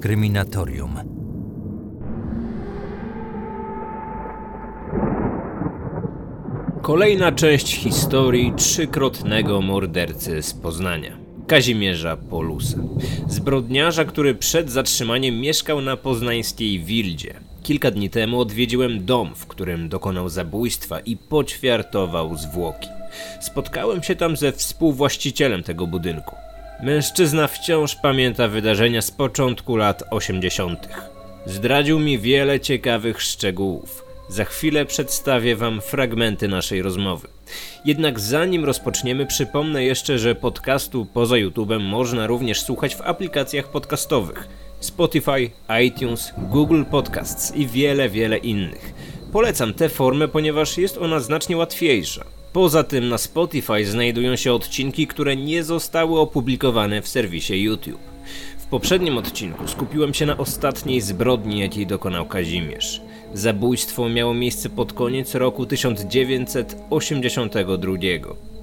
Kryminatorium. Kolejna część historii trzykrotnego mordercy z Poznania. Kazimierza Polusa. Zbrodniarza, który przed zatrzymaniem mieszkał na poznańskiej Wildzie. Kilka dni temu odwiedziłem dom, w którym dokonał zabójstwa i poćwiartował zwłoki. Spotkałem się tam ze współwłaścicielem tego budynku. Mężczyzna wciąż pamięta wydarzenia z początku lat 80. Zdradził mi wiele ciekawych szczegółów. Za chwilę przedstawię Wam fragmenty naszej rozmowy. Jednak zanim rozpoczniemy, przypomnę jeszcze, że podcastu poza YouTube'em można również słuchać w aplikacjach podcastowych Spotify, iTunes, Google Podcasts i wiele, wiele innych. Polecam tę formę, ponieważ jest ona znacznie łatwiejsza. Poza tym na Spotify znajdują się odcinki, które nie zostały opublikowane w serwisie YouTube. W poprzednim odcinku skupiłem się na ostatniej zbrodni, jakiej dokonał Kazimierz. Zabójstwo miało miejsce pod koniec roku 1982.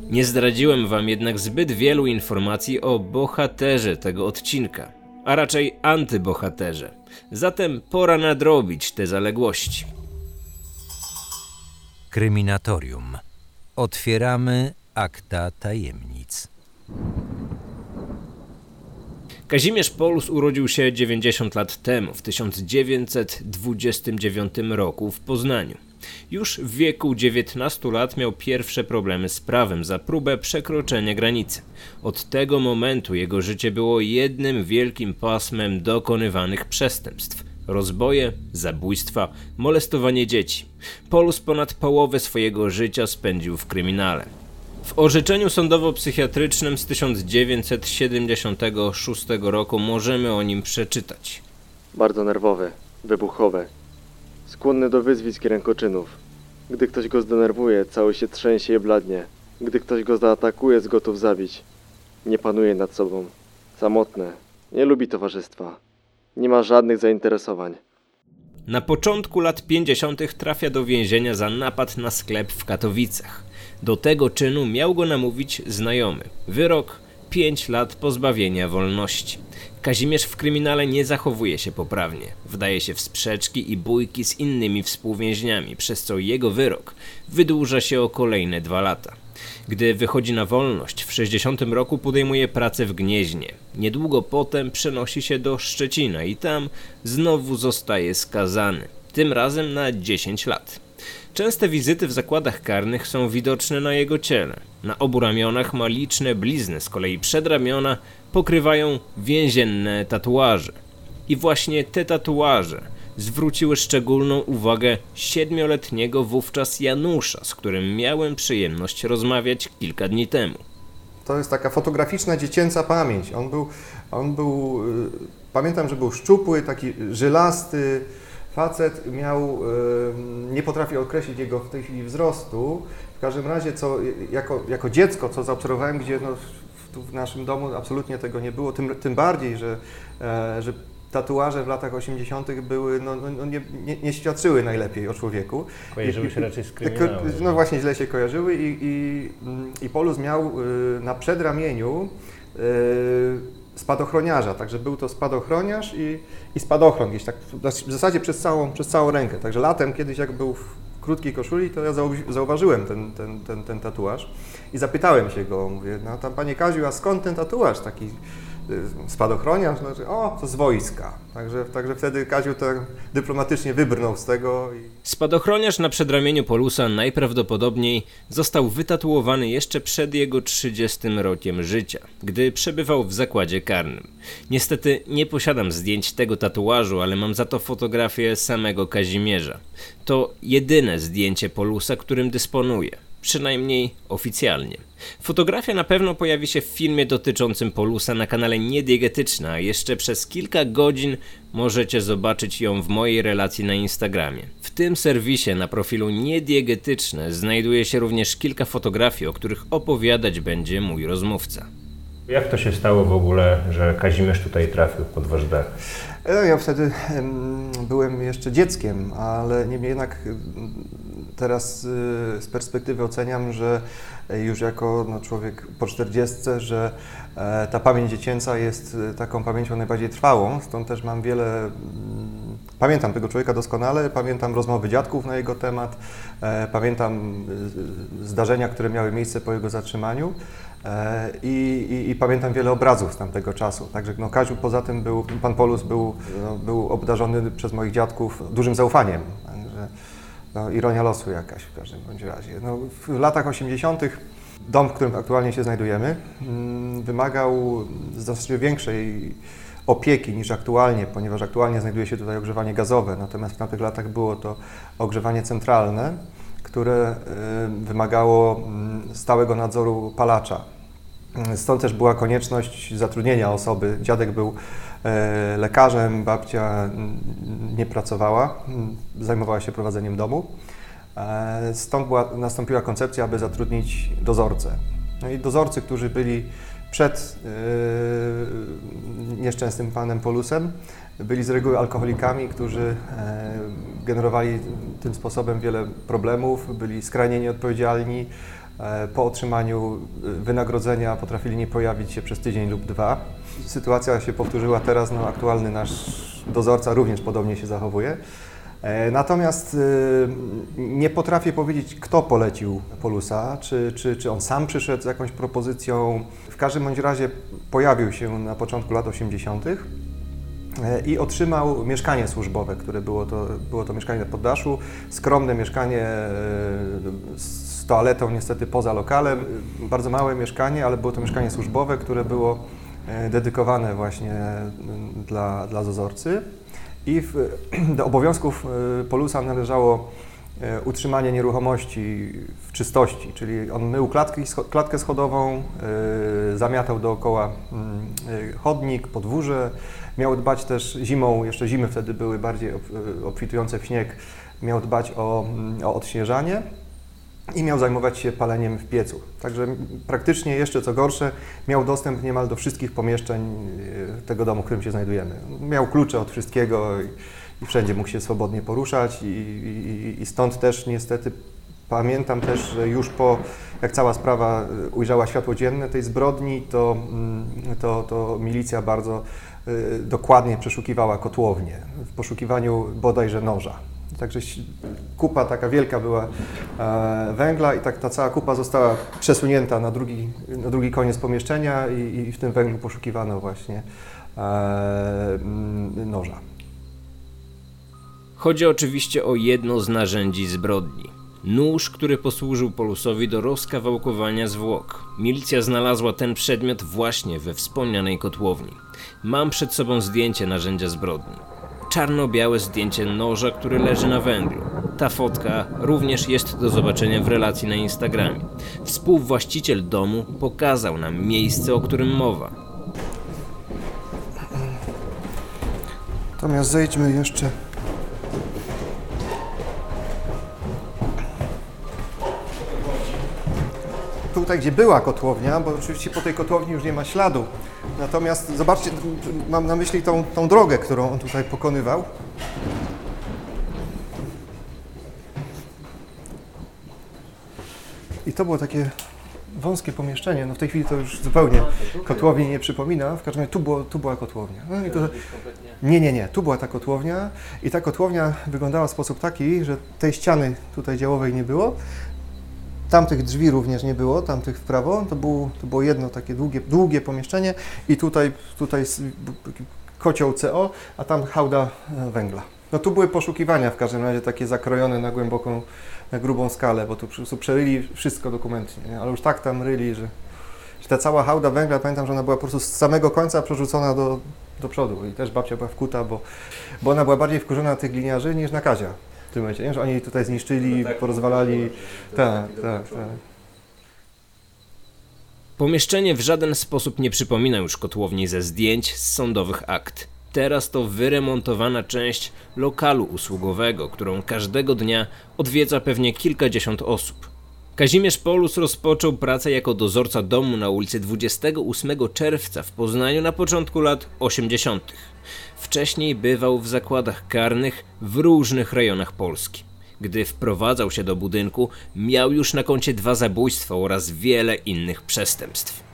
Nie zdradziłem wam jednak zbyt wielu informacji o bohaterze tego odcinka, a raczej antybohaterze. Zatem pora nadrobić te zaległości. Kryminatorium. Otwieramy akta tajemnic. Kazimierz Polus urodził się 90 lat temu, w 1929 roku w Poznaniu. Już w wieku 19 lat miał pierwsze problemy z prawem za próbę przekroczenia granicy. Od tego momentu jego życie było jednym wielkim pasmem dokonywanych przestępstw. Rozboje, zabójstwa, molestowanie dzieci. Polus ponad połowę swojego życia spędził w kryminale. W orzeczeniu sądowo-psychiatrycznym z 1976 roku możemy o nim przeczytać. Bardzo nerwowe, wybuchowe. Skłonny do wyzwisk i rękoczynów. Gdy ktoś go zdenerwuje, cały się trzęsie i bladnie. Gdy ktoś go zaatakuje, jest gotów zabić. Nie panuje nad sobą. Samotne. Nie lubi towarzystwa. Nie ma żadnych zainteresowań. Na początku lat 50. trafia do więzienia za napad na sklep w Katowicach. Do tego czynu miał go namówić znajomy. Wyrok 5 lat pozbawienia wolności. Kazimierz w kryminale nie zachowuje się poprawnie. Wdaje się w sprzeczki i bójki z innymi współwięźniami, przez co jego wyrok wydłuża się o kolejne dwa lata. Gdy wychodzi na wolność, w 60 roku podejmuje pracę w Gnieźnie. Niedługo potem przenosi się do Szczecina i tam znowu zostaje skazany. Tym razem na 10 lat. Częste wizyty w zakładach karnych są widoczne na jego ciele. Na obu ramionach ma liczne blizny, z kolei przedramiona pokrywają więzienne tatuaże. I właśnie te tatuaże zwróciły szczególną uwagę siedmioletniego wówczas Janusza, z którym miałem przyjemność rozmawiać kilka dni temu. To jest taka fotograficzna dziecięca pamięć. On był, on był y, pamiętam, że był szczupły, taki żylasty facet, miał, y, nie potrafię określić jego w tej chwili wzrostu. W każdym razie, co, jako, jako dziecko, co zaobserwowałem, gdzie no, w naszym domu absolutnie tego nie było, tym, tym bardziej, że, e, że tatuaże w latach 80. były, no, no, no nie, nie, nie świadczyły najlepiej o człowieku. Kojarzyły się raczej z kryminałem. No właśnie, źle się kojarzyły i, i, i Polus miał y, na przedramieniu y, spadochroniarza, także był to spadochroniarz i, i spadochron gdzieś tak w zasadzie przez całą, przez całą rękę. Także latem kiedyś jak był w krótkiej koszuli, to ja zauważyłem ten, ten, ten, ten tatuaż i zapytałem się go, mówię, no tam panie Kaziu, a skąd ten tatuaż taki Y, spadochroniarz, znaczy, o, to z wojska. Także, także wtedy Kaziu tak dyplomatycznie wybrnął z tego. I... Spadochroniarz na przedramieniu Polusa najprawdopodobniej został wytatuowany jeszcze przed jego 30 rokiem życia, gdy przebywał w zakładzie karnym. Niestety nie posiadam zdjęć tego tatuażu, ale mam za to fotografię samego Kazimierza. To jedyne zdjęcie Polusa, którym dysponuję przynajmniej oficjalnie. Fotografia na pewno pojawi się w filmie dotyczącym Polusa na kanale Niediegetyczna, a jeszcze przez kilka godzin możecie zobaczyć ją w mojej relacji na Instagramie. W tym serwisie na profilu Niediegetyczne znajduje się również kilka fotografii, o których opowiadać będzie mój rozmówca. Jak to się stało w ogóle, że Kazimierz tutaj trafił pod wasz dach? No, ja wtedy byłem jeszcze dzieckiem, ale niemniej jednak teraz y, z perspektywy oceniam, że już jako no, człowiek po 40, że e, ta pamięć dziecięca jest e, taką pamięcią najbardziej trwałą, stąd też mam wiele. Mm, pamiętam tego człowieka doskonale, pamiętam rozmowy dziadków na jego temat, e, pamiętam zdarzenia, które miały miejsce po jego zatrzymaniu. I, i, I, pamiętam wiele obrazów z tamtego czasu. Także no, Kaziu poza tym był, pan Polus był, no, był obdarzony przez moich dziadków dużym zaufaniem. No, ironia losu jakaś w każdym bądź razie. No, w latach 80. dom, w którym aktualnie się znajdujemy, mm, wymagał znacznie większej opieki niż aktualnie, ponieważ aktualnie znajduje się tutaj ogrzewanie gazowe, natomiast w tamtych latach było to ogrzewanie centralne, które y, wymagało mm, stałego nadzoru palacza. Stąd też była konieczność zatrudnienia osoby. Dziadek był lekarzem, babcia nie pracowała, zajmowała się prowadzeniem domu. E, stąd była, nastąpiła koncepcja, aby zatrudnić dozorcę. No i dozorcy, którzy byli przed e, nieszczęsnym panem Polusem, byli z reguły alkoholikami, którzy generowali tym sposobem wiele problemów, byli skrajnie nieodpowiedzialni, E, po otrzymaniu e, wynagrodzenia potrafili nie pojawić się przez tydzień lub dwa. Sytuacja się powtórzyła teraz, no aktualny nasz dozorca również podobnie się zachowuje. E, natomiast nie potrafię powiedzieć, kto polecił Polusa, czy, czy, czy on sam przyszedł z jakąś propozycją. W każdym bądź razie pojawił się na początku lat 80. i otrzymał mieszkanie służbowe, które było to, było to mieszkanie na poddaszu, skromne mieszkanie toaletą niestety poza lokalem. Bardzo małe mieszkanie, ale było to mieszkanie służbowe, które było e, dedykowane właśnie dla, dla dozorcy. I w, do obowiązków e, Polusa należało e, utrzymanie nieruchomości w czystości, czyli on mył klatki, klatkę schodową, zamiatał dookoła chodnik, podwórze, miał dbać też zimą, jeszcze zimy wtedy były bardziej obfitujące w śnieg, miał dbać o, o odśnieżanie i miał zajmować się paleniem w piecu. Także praktycznie jeszcze co gorsze, miał dostęp niemal do wszystkich pomieszczeń e, tego domu, w którym się znajdujemy. Miał klucze od wszystkiego i, i wszędzie mógł się swobodnie poruszać i, i, i stąd też niestety pamiętam też, że już po, jak cała sprawa e, ujrzała światło dzienne tej zbrodni, to, mm, to, to milicja bardzo e, dokładnie przeszukiwała kotłownię w poszukiwaniu bodajże noża. Także kupa taka wielka była e, węgla i tak ta cała kupa została przesunięta na drugi, na drugi koniec pomieszczenia i, i w tym węglu poszukiwano właśnie e, noża. Chodzi oczywiście o jedno z narzędzi zbrodni. Nóż, który posłużył Polusowi do rozkawałkowania zwłok. Milicja znalazła ten przedmiot właśnie we wspomnianej kotłowni. Mam przed sobą zdjęcie narzędzia zbrodni czarno-białe zdjęcie noża, który leży na węglu. Ta fotka również jest do zobaczenia w relacji na Instagramie. Współwłaściciel domu pokazał nam miejsce, o którym mowa. Natomiast zejdźmy jeszcze tutaj, gdzie była kotłownia, bo oczywiście po tej kotłowni już nie ma śladu. Natomiast zobaczcie, mam na myśli tą, tą drogę, którą on tutaj pokonywał. I to było takie wąskie pomieszczenie. No w tej chwili to już zupełnie kotłowni nie przypomina. W każdym razie tu, było, tu była kotłownia. No i to, nie, nie, nie. Tu była ta kotłownia i ta kotłownia wyglądała w sposób taki, że tej ściany tutaj działowej nie było, Tamtych drzwi również nie było, tamtych w prawo. To, było, to było jedno takie długie, długie pomieszczenie i tutaj, tutaj kocioł CO, a tam hałda e, węgla. No tu były poszukiwania w każdym razie takie zakrojone na głęboką, na grubą skalę, bo tu po prostu przeryli wszystko dokumentnie, nie? ale już tak tam ryli, że, że ta cała hałda węgla, pamiętam, że ona była po prostu z samego końca przerzucona do, do przodu i też babcia była wkuta, bo, bo ona była bardziej wkurzona na tych gliniarzy niż na Kazia w tym momencie, nie? że oni tutaj zniszczyli, no tak, porozwalali. Tak, tak, tak. Pomieszczenie w żaden sposób nie przypomina już kotłowni ze zdjęć z sądowych akt. Teraz to wyremontowana część lokalu usługowego, którą każdego dnia odwiedza pewnie kilkadziesiąt osób. Kazimierz Polus rozpoczął pracę jako dozorca domu na ulicy 28 czerwca w Poznaniu na początku lat 80. Wcześniej bywał w zakładach karnych w różnych rejonach Polski. Gdy wprowadzał się do budynku, miał już na koncie dwa zabójstwa oraz wiele innych przestępstw.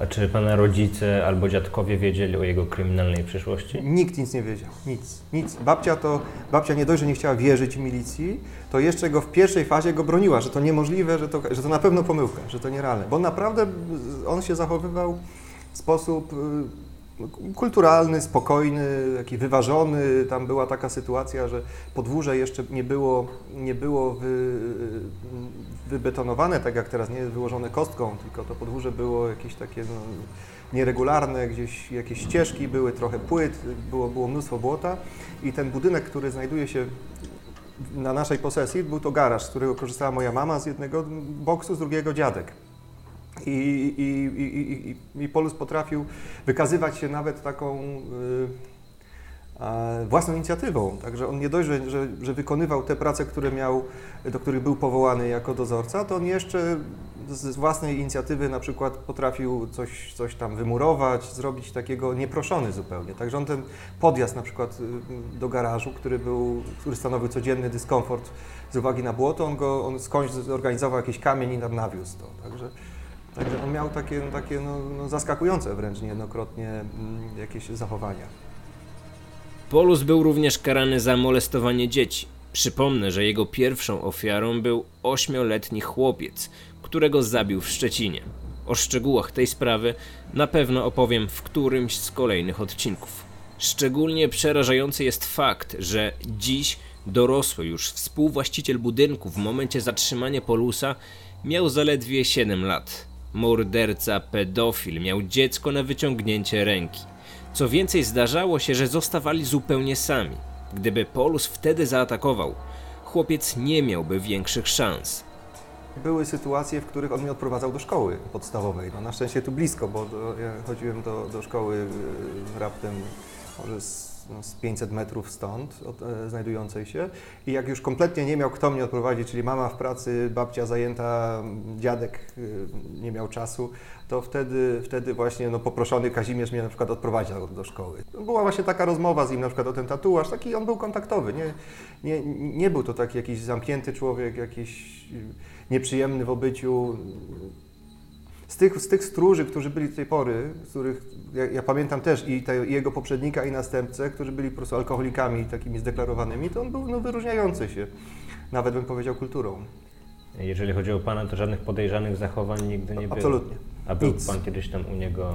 A czy pana rodzice albo dziadkowie wiedzieli o jego kryminalnej przyszłości? Nikt nic nie wiedział, nic, nic. Babcia to, babcia nie dość, że nie chciała wierzyć milicji, to jeszcze go w pierwszej fazie go broniła, że to niemożliwe, że to, że to na pewno pomyłka, że to nierealne. Bo naprawdę on się zachowywał w sposób y, kulturalny, spokojny, taki wyważony. Tam była taka sytuacja, że podwórze jeszcze nie było, nie było wy, wybetonowane, tak jak teraz, nie wyłożone kostką, tylko to podwórze było jakieś takie no, nieregularne, gdzieś jakieś ścieżki były, trochę płyt, było, było mnóstwo błota i ten budynek, który znajduje się na naszej posesji, był to garaż, z którego korzystała moja mama z jednego boksu, z drugiego dziadek. I, i, i, i, i Polus potrafił wykazywać się nawet taką y, a, własną inicjatywą. Także on nie dość, że, że, że wykonywał te prace, które miał, do których był powołany jako dozorca, to on jeszcze z własnej inicjatywy na przykład potrafił coś, coś tam wymurować, zrobić takiego nieproszony zupełnie. Także on ten podjazd na przykład y, do garażu, który, był, który stanowił codzienny dyskomfort z uwagi na błoto, on, go, on skądś zorganizował jakiś kamień i nawiózł to. Także, także on miał takie, no, takie no, no zaskakujące wręcz niejednokrotnie mm, jakieś zachowania. Polus był również karany za molestowanie dzieci. Przypomnę, że jego pierwszą ofiarą był ośmioletni chłopiec, którego zabił w Szczecinie. O szczegółach tej sprawy na pewno opowiem w którymś z kolejnych odcinków. Szczególnie przerażający jest fakt, że dziś dorosły już współwłaściciel budynku w momencie zatrzymania Polusa miał zaledwie 7 lat. Morderca pedofil miał dziecko na wyciągnięcie ręki. Co więcej, zdarzało się, że zostawali zupełnie sami. Gdyby Polus wtedy zaatakował, chłopiec nie miałby większych szans. Były sytuacje, w których on mnie odprowadzał do szkoły podstawowej. No, na szczęście tu blisko, bo do, ja chodziłem do, do szkoły y, raptem może z, no, z 500 metrów stąd od, e, znajdującej się. I jak już kompletnie nie miał kto mnie odprowadzić, czyli mama w pracy, babcia zajęta, dziadek y, nie miał czasu, to wtedy, wtedy właśnie no, poproszony Kazimierz mnie na przykład odprowadził do szkoły. Była właśnie taka rozmowa z nim na przykład o ten tatuaż, taki on był kontaktowy, nie, nie, nie był to taki jakiś zamknięty człowiek, jakiś nieprzyjemny w obyciu. Z tych, z tych stróży, którzy byli do tej pory, których ja, ja pamiętam też i, te, i jego poprzednika i następcę, którzy byli po prostu alkoholikami takimi zdeklarowanymi, to on był no, wyróżniający się, nawet bym powiedział kulturą. Jeżeli chodzi o Pana, to żadnych podejrzanych zachowań nigdy nie było? Absolutnie. A był Nic. Pan kiedyś tam u niego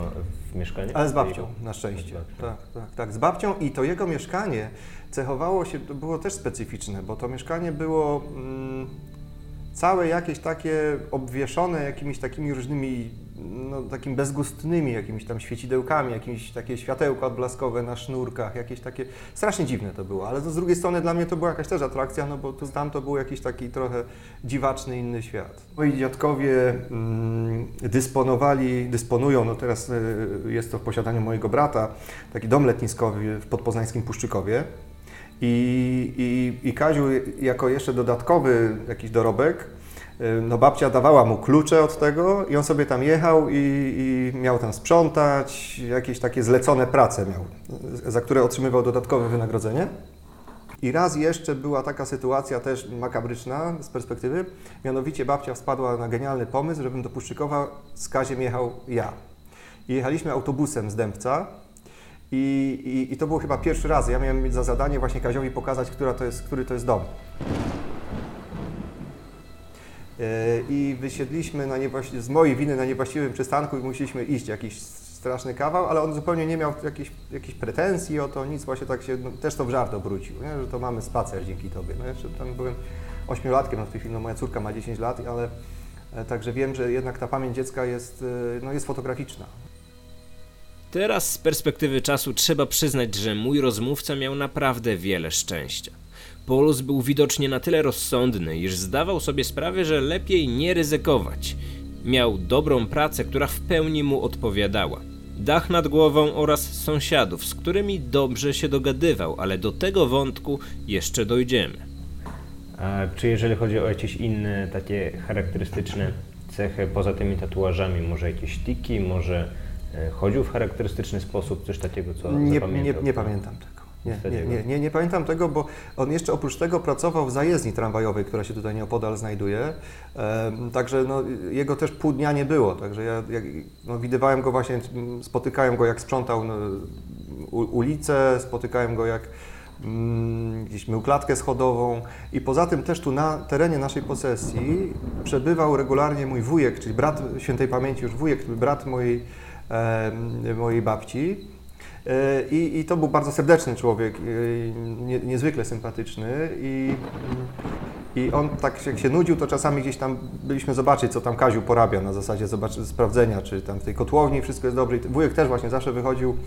w mieszkaniu? Ale z babcią, na szczęście. Babcią. Tak, tak, tak, z babcią i to jego mieszkanie cechowało się, to było też specyficzne, bo to mieszkanie było mm, całe jakieś takie obwieszone jakimiś takimi różnymi, no takim bezgustnymi jakimiś tam świecidełkami, jakieś takie światełka odblaskowe na sznurkach, jakieś takie, strasznie dziwne to było, ale z drugiej strony dla mnie to była jakaś też atrakcja, no bo tu tam to był jakiś taki trochę dziwaczny inny świat. Moi dziadkowie mm, dysponowali, dysponują, no teraz y, jest to w posiadaniu mojego brata, taki dom letniskowy w podpoznańskim Puszczykowie. I, i, I Kaziu jako jeszcze dodatkowy jakiś dorobek, y, no babcia dawała mu klucze od tego i on sobie tam jechał i, i miał tam sprzątać, jakieś takie zlecone prace miał, za które otrzymywał dodatkowe wynagrodzenie. I raz jeszcze była taka sytuacja też makabryczna z perspektywy, mianowicie babcia wpadła na genialny pomysł, żebym do Puszczykowa z Kaziem jechał ja. I jechaliśmy autobusem z Dębca i, i, i to był chyba pierwszy raz. Ja miałem mieć za zadanie właśnie Kaziowi pokazać, która to jest, który to jest dom. E, I wysiedliśmy na niewłaści- z mojej winy na niewłaściwym przystanku i musieliśmy iść jakiś straszny kawał, ale on zupełnie nie miał jakichś, jakichś pretensji o to, nic, właśnie tak się, no, też to w żart obrócił, nie? że to mamy spacer dzięki Tobie. No jeszcze tam byłem ośmiolatkiem, no w tej chwili no, moja córka ma 10 lat, ale e, także wiem, że jednak ta pamięć dziecka jest, e, no, jest fotograficzna. Teraz z perspektywy czasu trzeba przyznać, że mój rozmówca miał naprawdę wiele szczęścia. Polus był widocznie na tyle rozsądny, iż zdawał sobie sprawę, że lepiej nie ryzykować. Miał dobrą pracę, która w pełni mu odpowiadała. Dach nad głową oraz sąsiadów, z którymi dobrze się dogadywał, ale do tego wątku jeszcze dojdziemy. A czy jeżeli chodzi o jakieś inne takie charakterystyczne cechy poza tymi tatuażami, może jakieś tiki, może chodził w charakterystyczny sposób, coś takiego, co Nie, nie, nie pamiętam tego. Nie, nie, nie, nie, nie pamiętam tego, bo on jeszcze oprócz tego pracował w zajezdni tramwajowej, która się tutaj nieopodal znajduje. Także no, jego też pół dnia nie było. Także ja jak, no, widywałem go właśnie, spotykałem go jak sprzątał no, ulicę, spotykałem go jak mm, gdzieś mył klatkę schodową i poza tym też tu na terenie naszej posesji przebywał regularnie mój wujek, czyli brat świętej pamięci już wujek, brat mojej, mojej babci. E, I, I to był bardzo serdeczny człowiek, e, nie, niezwykle sympatyczny i, i on tak jak się nudził, to czasami gdzieś tam byliśmy zobaczyć, co tam Kaziu porabia na zasadzie zobacz, sprawdzenia, czy tam w tej kotłowni wszystko jest dobrze. I wujek też właśnie zawsze wychodził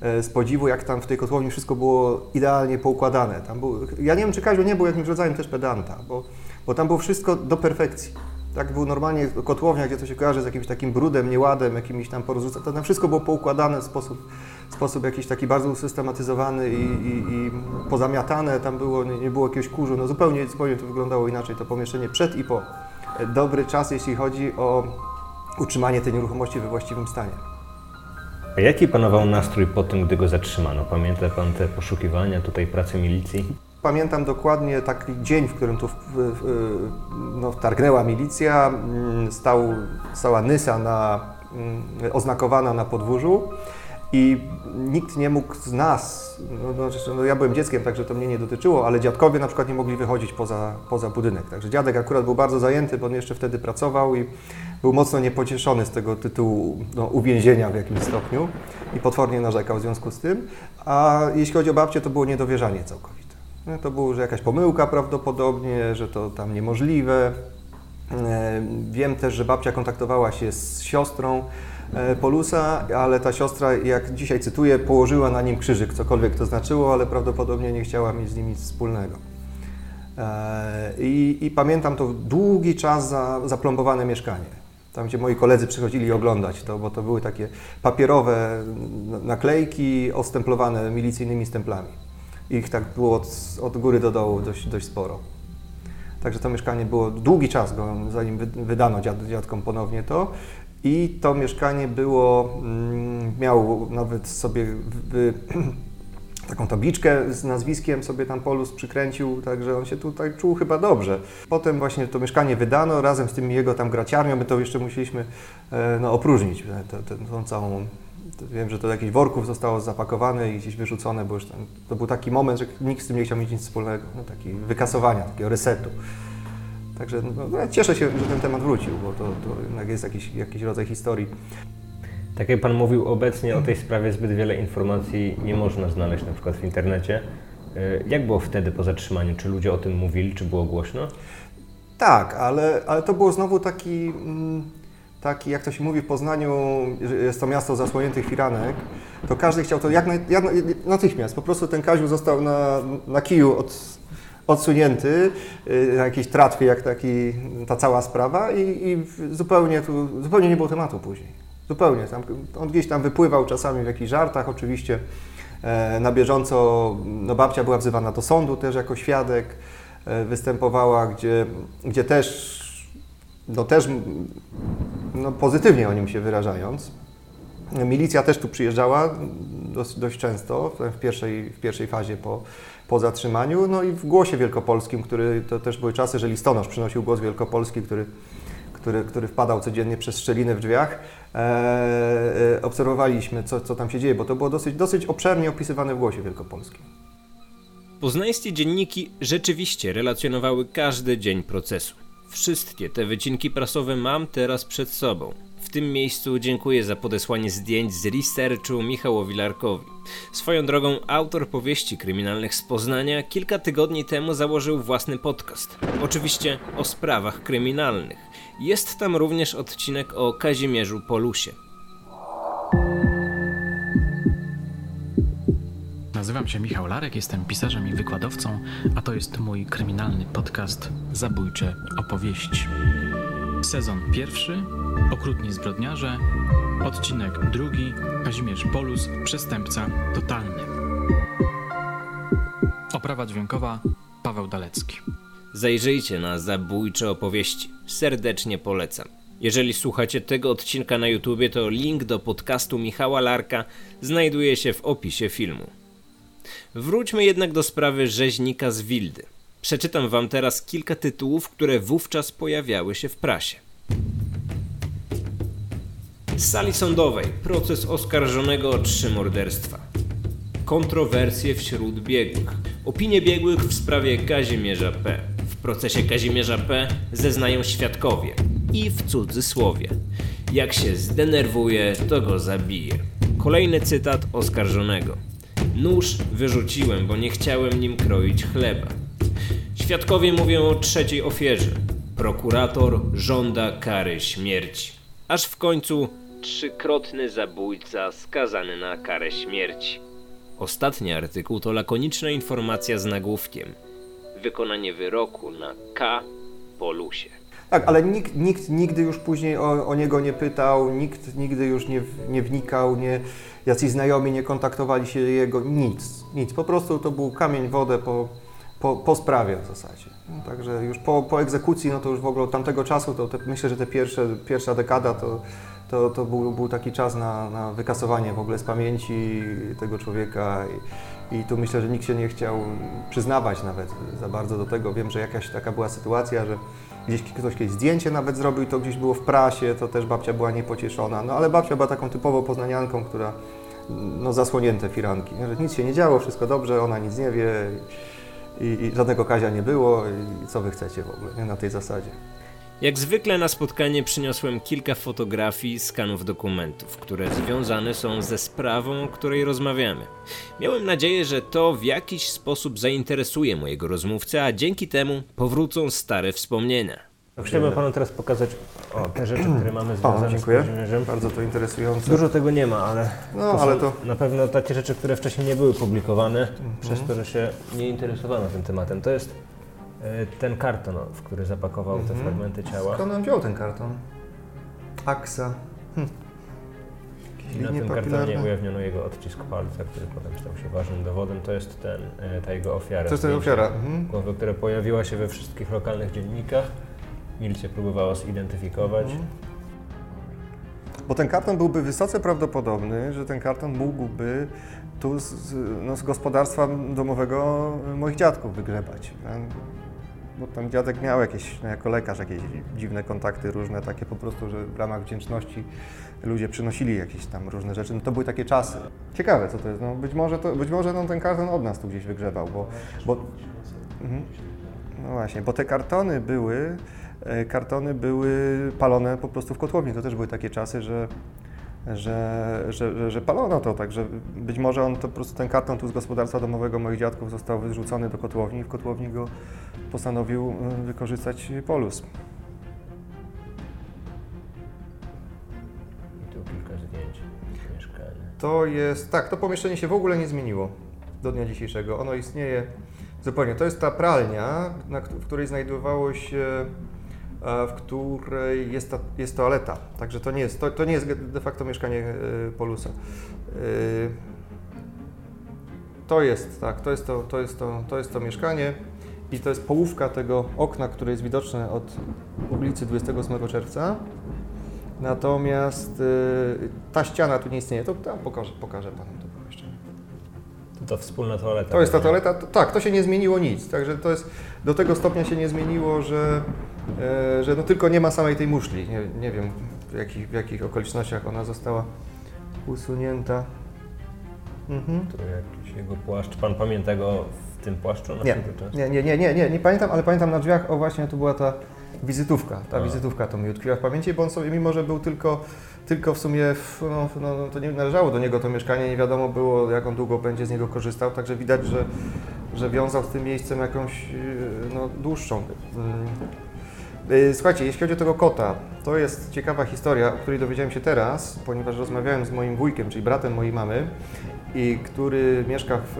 e, z podziwu, jak tam w tej kotłowni wszystko było idealnie poukładane. Tam był, ja nie wiem, czy Kaziu nie był jakimś rodzajem też pedanta, bo, bo tam było wszystko do perfekcji. Tak był normalnie kotłownia, gdzie to się kojarzy z jakimś takim brudem, nieładem, jakimiś tam porozrzuca. To tam wszystko było poukładane w sposób, w sposób jakiś taki bardzo usystematyzowany i, i, i pozamiatane. Tam było, nie, nie było jakiegoś kurzu. No zupełnie, zupełnie to wyglądało inaczej, to pomieszczenie przed i po. Dobry czas, jeśli chodzi o utrzymanie tej nieruchomości we właściwym stanie. A jaki panował nastrój po tym, gdy go zatrzymano? Pamięta pan te poszukiwania, tutaj pracy milicji? Pamiętam dokładnie taki dzień, w którym tu no, wtargnęła milicja, mm, stał, stała Nysa na, mm, oznakowana na podwórzu i nikt nie mógł z nas, no, no, zresztą, no, ja byłem dzieckiem, także to mnie nie dotyczyło, ale dziadkowie na przykład nie mogli wychodzić poza, poza budynek. Także dziadek akurat był bardzo zajęty, bo on jeszcze wtedy pracował i był mocno niepocieszony z tego tytułu no, uwięzienia w jakimś stopniu i potwornie narzekał w związku z tym. A jeśli chodzi o babcię, to było niedowierzanie całkowite. No, To było, że jakaś pomyłka prawdopodobnie, że to tam niemożliwe. E, Wiem też, że babcia kontaktowała się z siostrą e, Polusa, ale ta siostra, jak dzisiaj cytuję, położyła na nim krzyżyk, cokolwiek to znaczyło, ale prawdopodobnie nie chciała mieć z nim nic wspólnego. E, I, i pamiętam to długi czas za, zaplombowane mieszkanie. Tam, gdzie moi koledzy przychodzili oglądać to, bo to były takie papierowe naklejki ostemplowane milicyjnymi stemplami. Ich tak było od, od góry do dołu dość, dość sporo. Także to mieszkanie było długi czas, zanim wy- wydano dziad, dziadkom ponownie to. I to mieszkanie było, mm, miał nawet sobie taką tabliczkę z nazwiskiem sobie tam Polus przykręcił, także on się tutaj czuł chyba dobrze. Potem właśnie to mieszkanie wydano razem z tym jego tam graciarnią, my to jeszcze musieliśmy e, no, opróżnić, e, tę- całą Wiem, że to do jakichś worków zostało zapakowane i gdzieś wyrzucone, bo już to był taki moment, że nikt z tym nie chciał mieć nic wspólnego, no, taki wykasowania, takiego resetu. Także no, no, ja cieszę się, że ten temat wrócił, bo to, to jednak jest jakiś, jakiś rodzaj historii. Tak jak pan mówił, obecnie o tej sprawie zbyt wiele informacji nie można znaleźć na przykład w internecie. Y, Jak było wtedy po zatrzymaniu? Czy ludzie o tym mówili, czy było głośno? Tak, ale, ale to było znowu taki, mm, taki, jak to się mówi w Poznaniu, jest to miasto zasłoniętych firanek, to każdy chciał to jak, naj, jak natychmiast. Po prostu ten Kaziu został na, na kiju od, odsunięty y, na jakiejś tratwie, jak taki, ta cała sprawa i, i zupełnie, tu, zupełnie nie było tematu później. Zupełnie. Tam, on gdzieś tam wypływał czasami w jakichś żartach oczywiście. E, na bieżąco no, babcia była wzywana do sądu też jako świadek e, występowała, gdzie, gdzie też, no też no, pozytywnie o nim się wyrażając. Milicja też tu przyjeżdżała dość, dość często w pierwszej, w pierwszej fazie po, po zatrzymaniu. No i w Głosie Wielkopolskim, który to też były czasy, że listonosz przynosił głos wielkopolski, który, który, który wpadał codziennie przez szczeliny w drzwiach. E, e, obserwowaliśmy, co, co tam się dzieje, bo to było dosyć, dosyć obszernie opisywane w Głosie Wielkopolskim. Poznańskie dzienniki rzeczywiście relacjonowały każdy dzień procesu. Wszystkie te wycinki prasowe mam teraz przed sobą. W tym miejscu dziękuję za podesłanie zdjęć z researchu Michałowi Larkowi. Swoją drogą, autor powieści kryminalnych z Poznania kilka tygodni temu założył własny podcast. Oczywiście o sprawach kryminalnych. Jest tam również odcinek o Kazimierzu Polusie. Nazywam się Michał Larek, jestem pisarzem i wykładowcą, a to jest mój kryminalny podcast Zabójcze opowieści. Sezon pierwszy, Okrutni zbrodniarze, odcinek drugi, Kazimierz Polus, przestępca totalny. Oprawa dźwiękowa, Paweł Dalecki. Zajrzyjcie na zabójcze opowieści. Serdecznie polecam. Jeżeli słuchacie tego odcinka na YouTubie, to link do podcastu Michała Larka znajduje się w opisie filmu. Wróćmy jednak do sprawy rzeźnika z Wildy. Przeczytam wam teraz kilka tytułów, które wówczas pojawiały się w prasie. Z sali sądowej proces oskarżonego o trzy morderstwa. Kontrowersje wśród biegłych. Opinie biegłych w sprawie Kazimierza P. W procesie Kazimierza P. zeznają świadkowie. I w cudzysłowie. Jak się zdenerwuje, to go zabije. Kolejny cytat oskarżonego. Nóż wyrzuciłem, bo nie chciałem nim kroić chleba. Świadkowie mówią o trzeciej ofierze. Prokurator żąda kary śmierci. Aż w końcu trzykrotny zabójca skazany na karę śmierci. Ostatni artykuł to lakoniczna informacja z nagłówkiem. Wykonanie wyroku na K. Polusie. Tak, ale nikt, nikt nigdy już później o, o niego nie pytał, nikt nigdy już nie, nie wnikał, nie, jacyś znajomi nie kontaktowali się jego, nic, nic. Po prostu to był kamień wodę po, po, po sprawie w zasadzie. No, także już po, po egzekucji, no to już w ogóle od tamtego czasu, to te, myślę, że te pierwsze, pierwsza dekada to, to, to był, był taki czas na, na wykasowanie w ogóle z pamięci tego człowieka i, i tu myślę, że nikt się nie chciał przyznawać nawet za bardzo do tego. Wiem, że jakaś taka była sytuacja, że gdzieś ktoś kiedyś zdjęcie nawet zrobił, to gdzieś było w prasie, to też babcia była niepocieszona. No ale babcia była taką typową poznanianką, która no zasłonięte firanki, że nic się nie działo, wszystko dobrze, ona nic nie wie i, i żadnego kazia nie było i co wy chcecie w ogóle, nie? na tej zasadzie. Jak zwykle na spotkanie przyniosłem kilka fotografii, skanów dokumentów, które związane są ze sprawą, o której rozmawiamy. Miałem nadzieję, że to w jakiś sposób zainteresuje mojego rozmówcę, a dzięki temu powrócą stare wspomnienia. Chciałbym panu teraz pokazać o, te rzeczy, które mamy O, związane dziękuję, z Kazimierzem. bardzo to interesujące. Dużo tego nie ma, ale, No, to ale są to- na pewno takie rzeczy, które wcześniej nie były publikowane, Mhm. przez to, że się nie interesowano tym tematem. To jest ten karton, w który zapakował te fragmenty ciała. Skąd on wziął ten karton? Aksa. Hm. I na tym kartonie ujawniono jego odcisk palca, który potem stał się ważnym dowodem. To jest ten, e, ta jego ofiara. To jest ta ofiara. Mhm. Głowy, która pojawiła się we wszystkich lokalnych dziennikach. Milicja próbowała zidentyfikować. Mhm. Bo ten karton byłby wysoce prawdopodobny, że ten karton mógłby tu z, z, no, z gospodarstwa domowego moich dziadków wygrzebać. Bo tam dziadek miał jakieś, no, jako lekarz, jakieś dziwne kontakty różne, takie po prostu, że w ramach wdzięczności ludzie przynosili jakieś tam różne rzeczy. No to były takie czasy. Ciekawe, co to jest. No, być może, to, być może no, ten karton od nas tu gdzieś wygrzebał, bo... bo mhm. No właśnie, bo te kartony były, e, kartony były palone po prostu w kotłowni. To też były takie czasy, że, że, że, że, palono to, także być może on to po prostu ten karton tu z gospodarstwa domowego moich dziadków został wyrzucony do kotłowni i w kotłowni go postanowił e, wykorzystać Polus. I tu kilka zdjęć mieszkania. To jest, tak, to pomieszczenie się w ogóle nie zmieniło do dnia dzisiejszego. Ono istnieje zupełnie. To jest ta pralnia, na, w której znajdowało się, w której jest, jest toaleta. Także to nie jest, to, to nie jest de facto mieszkanie e, Polusa. E, To jest, tak, to jest to, to, jest to, to jest to mieszkanie i to jest połówka tego okna, które jest widoczne od ulicy 28 czerwca. Natomiast ta ściana tu nie istnieje. To tam pokażę, pokażę Panu to. To wspólna toaleta. To jest ta toaleta. To, tak, to się nie zmieniło nic. Także to jest do tego stopnia się nie zmieniło, że, e, że no tylko nie ma samej tej muszli. Nie, nie wiem w jakich, w jakich okolicznościach ona została usunięta. Mhm. Tu jakiś jego płaszcz. Pan pamięta go w tym płaszczu na Nie, nie, nie, nie, nie, nie, nie pamiętam, ale pamiętam na drzwiach, o właśnie tu była ta wizytówka. Ta A. wizytówka to mi utkwiła w pamięci, bo on sobie, mimo że był tylko, tylko w sumie, w, no, no, to nie należało do niego to mieszkanie, nie wiadomo było, jak on długo będzie z niego korzystał, także widać, że, że wiązał z tym miejscem jakąś yy, no, dłuższą. Yy, yy, Słuchajcie, jeśli chodzi o tego kota, to jest ciekawa historia, o której dowiedziałem się teraz, ponieważ rozmawiałem z moim wujkiem, czyli bratem mojej mamy, i który mieszka w,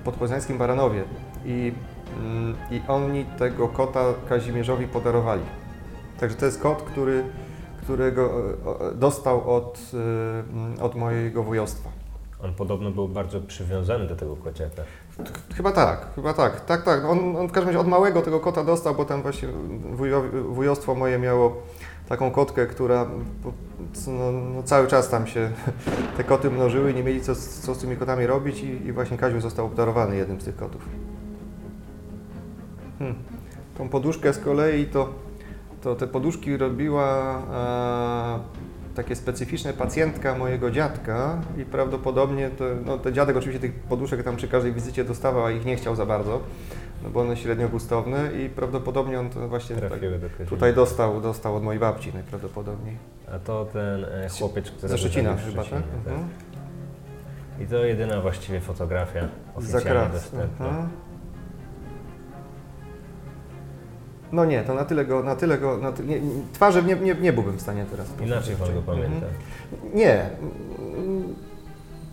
w podpoznańskim Baranowie. I, mm, I oni tego kota Kazimierzowi podarowali. Także to jest kot, który, którego e, e, dostał od, e, od mojego wujostwa. On podobno był bardzo przywiązany do tego kociaka. Chyba tak, chyba tak. Tak, tak. On, on w każdym razie od małego tego kota dostał, bo tam właśnie wujo, wujostwo moje miało taką kotkę, która no, no, cały czas tam się te koty mnożyły, nie mieli co, co z tymi kotami robić i, i właśnie Kaziu został obdarowany jednym z tych kotów. Hmm. Tą poduszkę z kolei to, to te poduszki robiła e, takie specyficzne pacjentka mojego dziadka i prawdopodobnie to, no, ten dziadek oczywiście tych poduszek tam przy każdej wizycie dostawał, a ich nie chciał za bardzo, no bo one średnio gustowne i prawdopodobnie on to właśnie tak, do tutaj dostał, dostał od mojej babci najprawdopodobniej. A to ten e, chłopiec, który Ze Szczecina chyba, tak? Szczecinie, Mhm. I to jedyna właściwie fotografia zakrat. dostępna. No nie, to na tyle go, na tyle go, na ty, nie, nie, twarzy nie, nie, nie byłbym w stanie teraz. Inaczej pan go pamięta. Nie. Mm,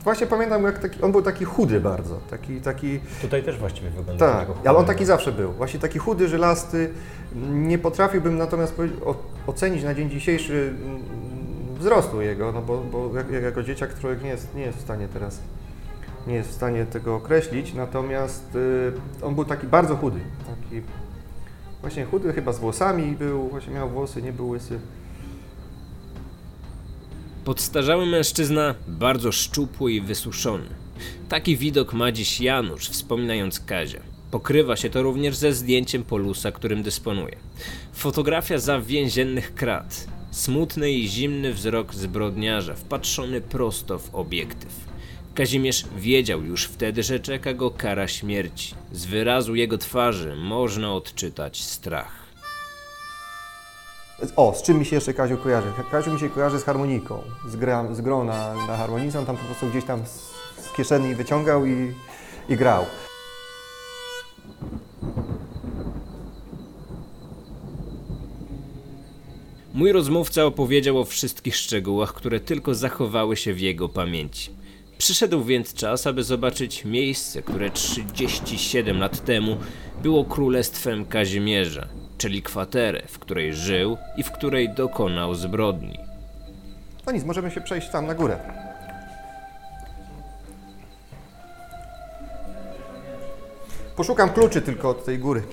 Właśnie pamiętam, jak taki, on był taki chudy bardzo, taki, taki, Tutaj też właściwie wygląda tak, ale on taki zawsze był, właśnie taki chudy, żylasty. Nie potrafiłbym natomiast ocenić na dzień dzisiejszy mm, wzrostu jego, no bo, bo jak, jak jako dzieciak człowiek nie jest, nie jest w stanie teraz, nie jest w stanie tego określić, natomiast y, on był taki bardzo chudy, taki właśnie chudy, chyba z włosami był, właśnie miał włosy, nie był łysy. Podstarzały mężczyzna, bardzo szczupły i wysuszony. Taki widok ma dziś Janusz, wspominając Kazia. Pokrywa się to również ze zdjęciem Polusa, którym dysponuje. Fotografia za więziennych krat. Smutny i zimny wzrok zbrodniarza, wpatrzony prosto w obiektyw. Kazimierz wiedział już wtedy, że czeka go kara śmierci. Z wyrazu jego twarzy można odczytać strach. O, z czym mi się jeszcze Kaziu kojarzy? Kaziu mi się kojarzy z harmoniką, z, gra, z grą na, na tam po prostu gdzieś tam z, z kieszeni wyciągał i, i grał. Mój rozmówca opowiedział o wszystkich szczegółach, które tylko zachowały się w jego pamięci. Przyszedł więc czas, aby zobaczyć miejsce, które 37 lat temu było królestwem Kazimierza, czyli kwaterę, w której żył i w której dokonał zbrodni. No nic, możemy się przejść tam na górę. Poszukam kluczy tylko od tej góry.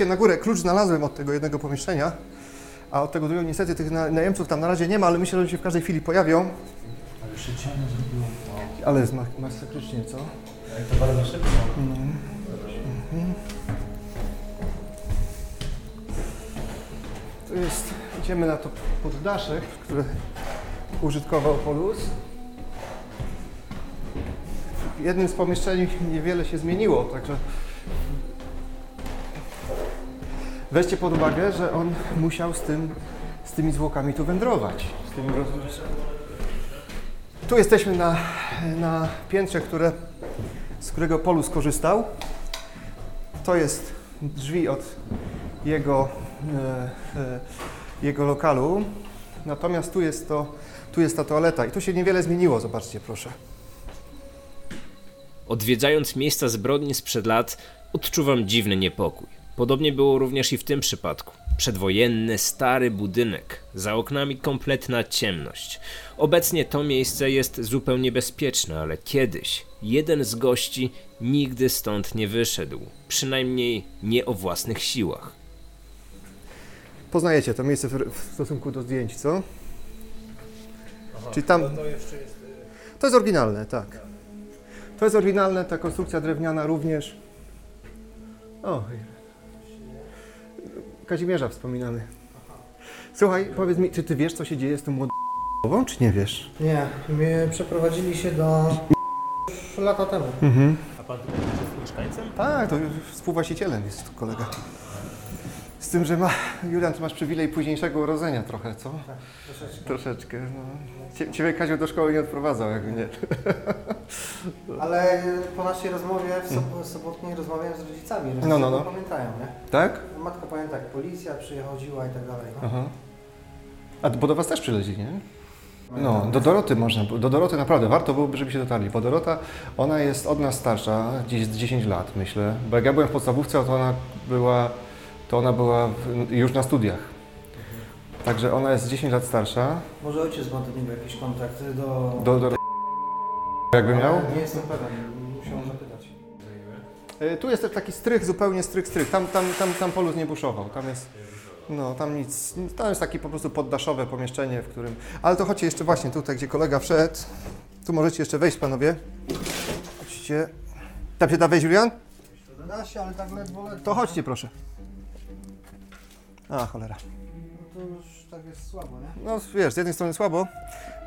Chodźcie na górę. Klucz znalazłem od tego jednego pomieszczenia, a od tego drugiego niestety tych na- najemców tam na razie nie ma, ale myślę, że się w każdej chwili pojawią. Ale jest ma- masakrycznie, co? To bardzo szybko. Tu jest, idziemy na to poddaszek, które użytkował Polus. W jednym z pomieszczeń niewiele się zmieniło, także weźcie pod uwagę, że on musiał z, tym, z tymi zwłokami tu wędrować. Z tymi. Tu jesteśmy na, na piętrze, które, z którego Polus korzystał. To jest drzwi od jego, e, e, jego lokalu. Natomiast tu jest, to, tu jest ta toaleta i tu się niewiele zmieniło, zobaczcie proszę. Odwiedzając miejsca zbrodni sprzed lat, odczuwam dziwny niepokój. Podobnie było również i w tym przypadku. Przedwojenny, stary budynek, za oknami kompletna ciemność. Obecnie to miejsce jest zupełnie bezpieczne, ale kiedyś jeden z gości nigdy stąd nie wyszedł, przynajmniej nie o własnych siłach. Poznajecie to miejsce w, w stosunku do zdjęć, co? Czyli tam... To jeszcze jest... To jest oryginalne, tak. To jest oryginalne, ta konstrukcja drewniana również. O, Kazimierza wspominamy. Słuchaj, powiedz mi, czy ty wiesz, co się dzieje z tą młodą, czy nie wiesz? Nie, my przeprowadzili się do... lata temu. A pan tutaj jest mieszkańcem? Tak, to już współwłaścicielem jest tu kolega. Z tym, że ma, Julian, ty masz przywilej późniejszego urodzenia trochę, co? Troszeczkę. Troszeczkę, no. Cie- Ciebie Kaziu do szkoły nie odprowadzał, jakby nie. Ale po naszej rozmowie w sob- sobotniej rozmawiałem z rodzicami. Rodzice No, no, no. pamiętają, nie? Tak? Matka pamięta, jak policja przychodziła i tak dalej. No. Aha. A bo do was też przyleźli, nie? No, do Doroty można, do Doroty naprawdę warto byłoby, żeby się dotarli, bo Dorota, ona jest od nas starsza, gdzieś z 10 lat myślę, bo jak ja byłem w podstawówce, to ona była, to ona była w, już na studiach. Także ona jest 10 lat starsza. Może ojciec ma do niego jakieś kontakty do... Do, do jakby miał. Nie jestem pewien, musiałem zapytać. E, Tu jest też taki strych, zupełnie strych, strych. Tam, tam, tam, tam Polus nie buszował. Tam jest, no, tam nic. Tam jest takie po prostu poddaszowe pomieszczenie, w którym... Ale to chodźcie jeszcze właśnie tutaj, gdzie kolega wszedł. Tu możecie jeszcze wejść, panowie. Chodźcie. Tam się da wejść, Julian? Da się, ale tak ledwo, ledwo. To chodźcie, proszę. A, cholera. No to już tak jest słabo, nie? No wiesz, z jednej strony słabo,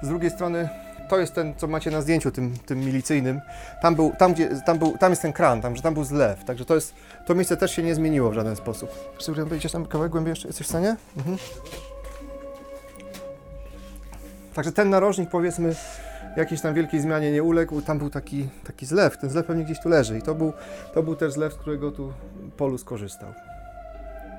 z drugiej strony to jest ten, co macie na zdjęciu, tym, tym milicyjnym. Tam, był, tam, gdzie, tam, był, tam jest ten kran, tam, że tam był zlew, także to, jest, to miejsce też się nie zmieniło w żaden sposób. Czy wejdziesz tam kawałek głębiej jeszcze? Jesteś w stanie? Mhm. Także ten narożnik powiedzmy jakiejś tam wielkiej zmianie nie uległ, tam był taki, taki zlew, ten zlew pewnie gdzieś tu leży i to był, to był też zlew, z którego tu Polu skorzystał.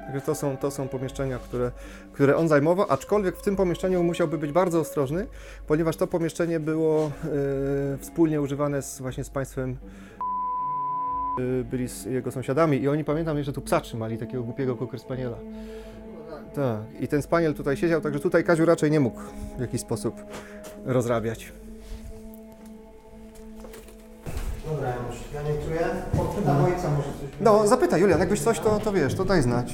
Także to są, to są pomieszczenia, które, które on zajmował, aczkolwiek w tym pomieszczeniu musiałby być bardzo ostrożny, ponieważ to pomieszczenie było e, wspólnie używane z, właśnie z państwem, e, byli z jego sąsiadami i oni pamiętam jeszcze tu psa trzymali, takiego głupiego cocker spaniela. Tak, i ten spaniel tutaj siedział, także tutaj Kaziu raczej nie mógł w jakiś sposób rozrabiać. Dobra. Ja nie czuję. Podpytam ojca może coś. No, zapytaj Julian, jakbyś coś, to, to wiesz, to daj znać.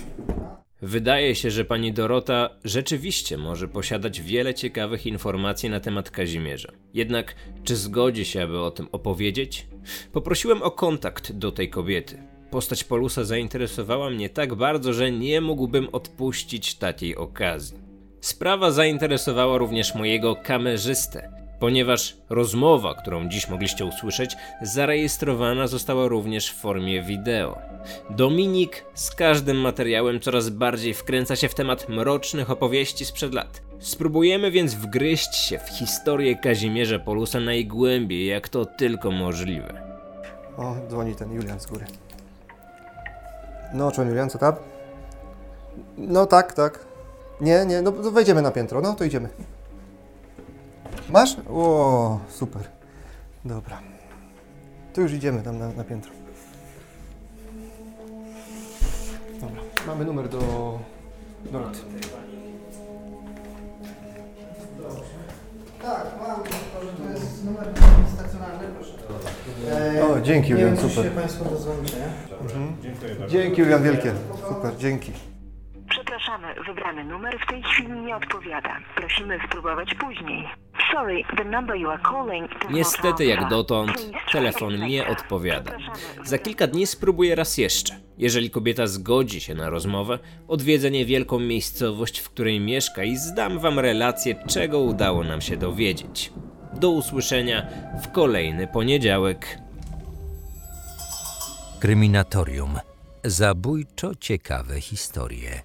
Wydaje się, że pani Dorota rzeczywiście może posiadać wiele ciekawych informacji na temat Kazimierza. Jednak, czy zgodzi się, aby o tym opowiedzieć? Poprosiłem o kontakt do tej kobiety. Postać Polusa zainteresowała mnie tak bardzo, że nie mógłbym odpuścić takiej okazji. Sprawa zainteresowała również mojego kamerzystę, ponieważ rozmowa, którą dziś mogliście usłyszeć, zarejestrowana została również w formie wideo. Dominik z każdym materiałem coraz bardziej wkręca się w temat mrocznych opowieści sprzed lat. Spróbujemy więc wgryźć się w historię Kazimierza Polusa najgłębiej, jak to tylko możliwe. O, dzwoni ten Julian z góry. No, czy Julian, co tam? No tak, tak. Nie, nie, no to wejdziemy na piętro, no to idziemy. Masz? O, super. Dobra. To już idziemy tam na, na piętro. Dobra, mamy numer do Doroty. Tak, mam. To jest numer stacjonarny, proszę. E, O, dzięki, nie Julian, super. się Państwo nie? Dzięki Julian wielkie. Super, dzięki. Przepraszamy, wybrany numer w tej chwili nie odpowiada. Prosimy spróbować później. Niestety, jak dotąd, telefon nie odpowiada. Za kilka dni spróbuję raz jeszcze. Jeżeli kobieta zgodzi się na rozmowę, odwiedzę niewielką miejscowość, w której mieszka i zdam wam relację, czego udało nam się dowiedzieć. Do usłyszenia w kolejny poniedziałek. Kryminatorium. Zabójczo ciekawe historie.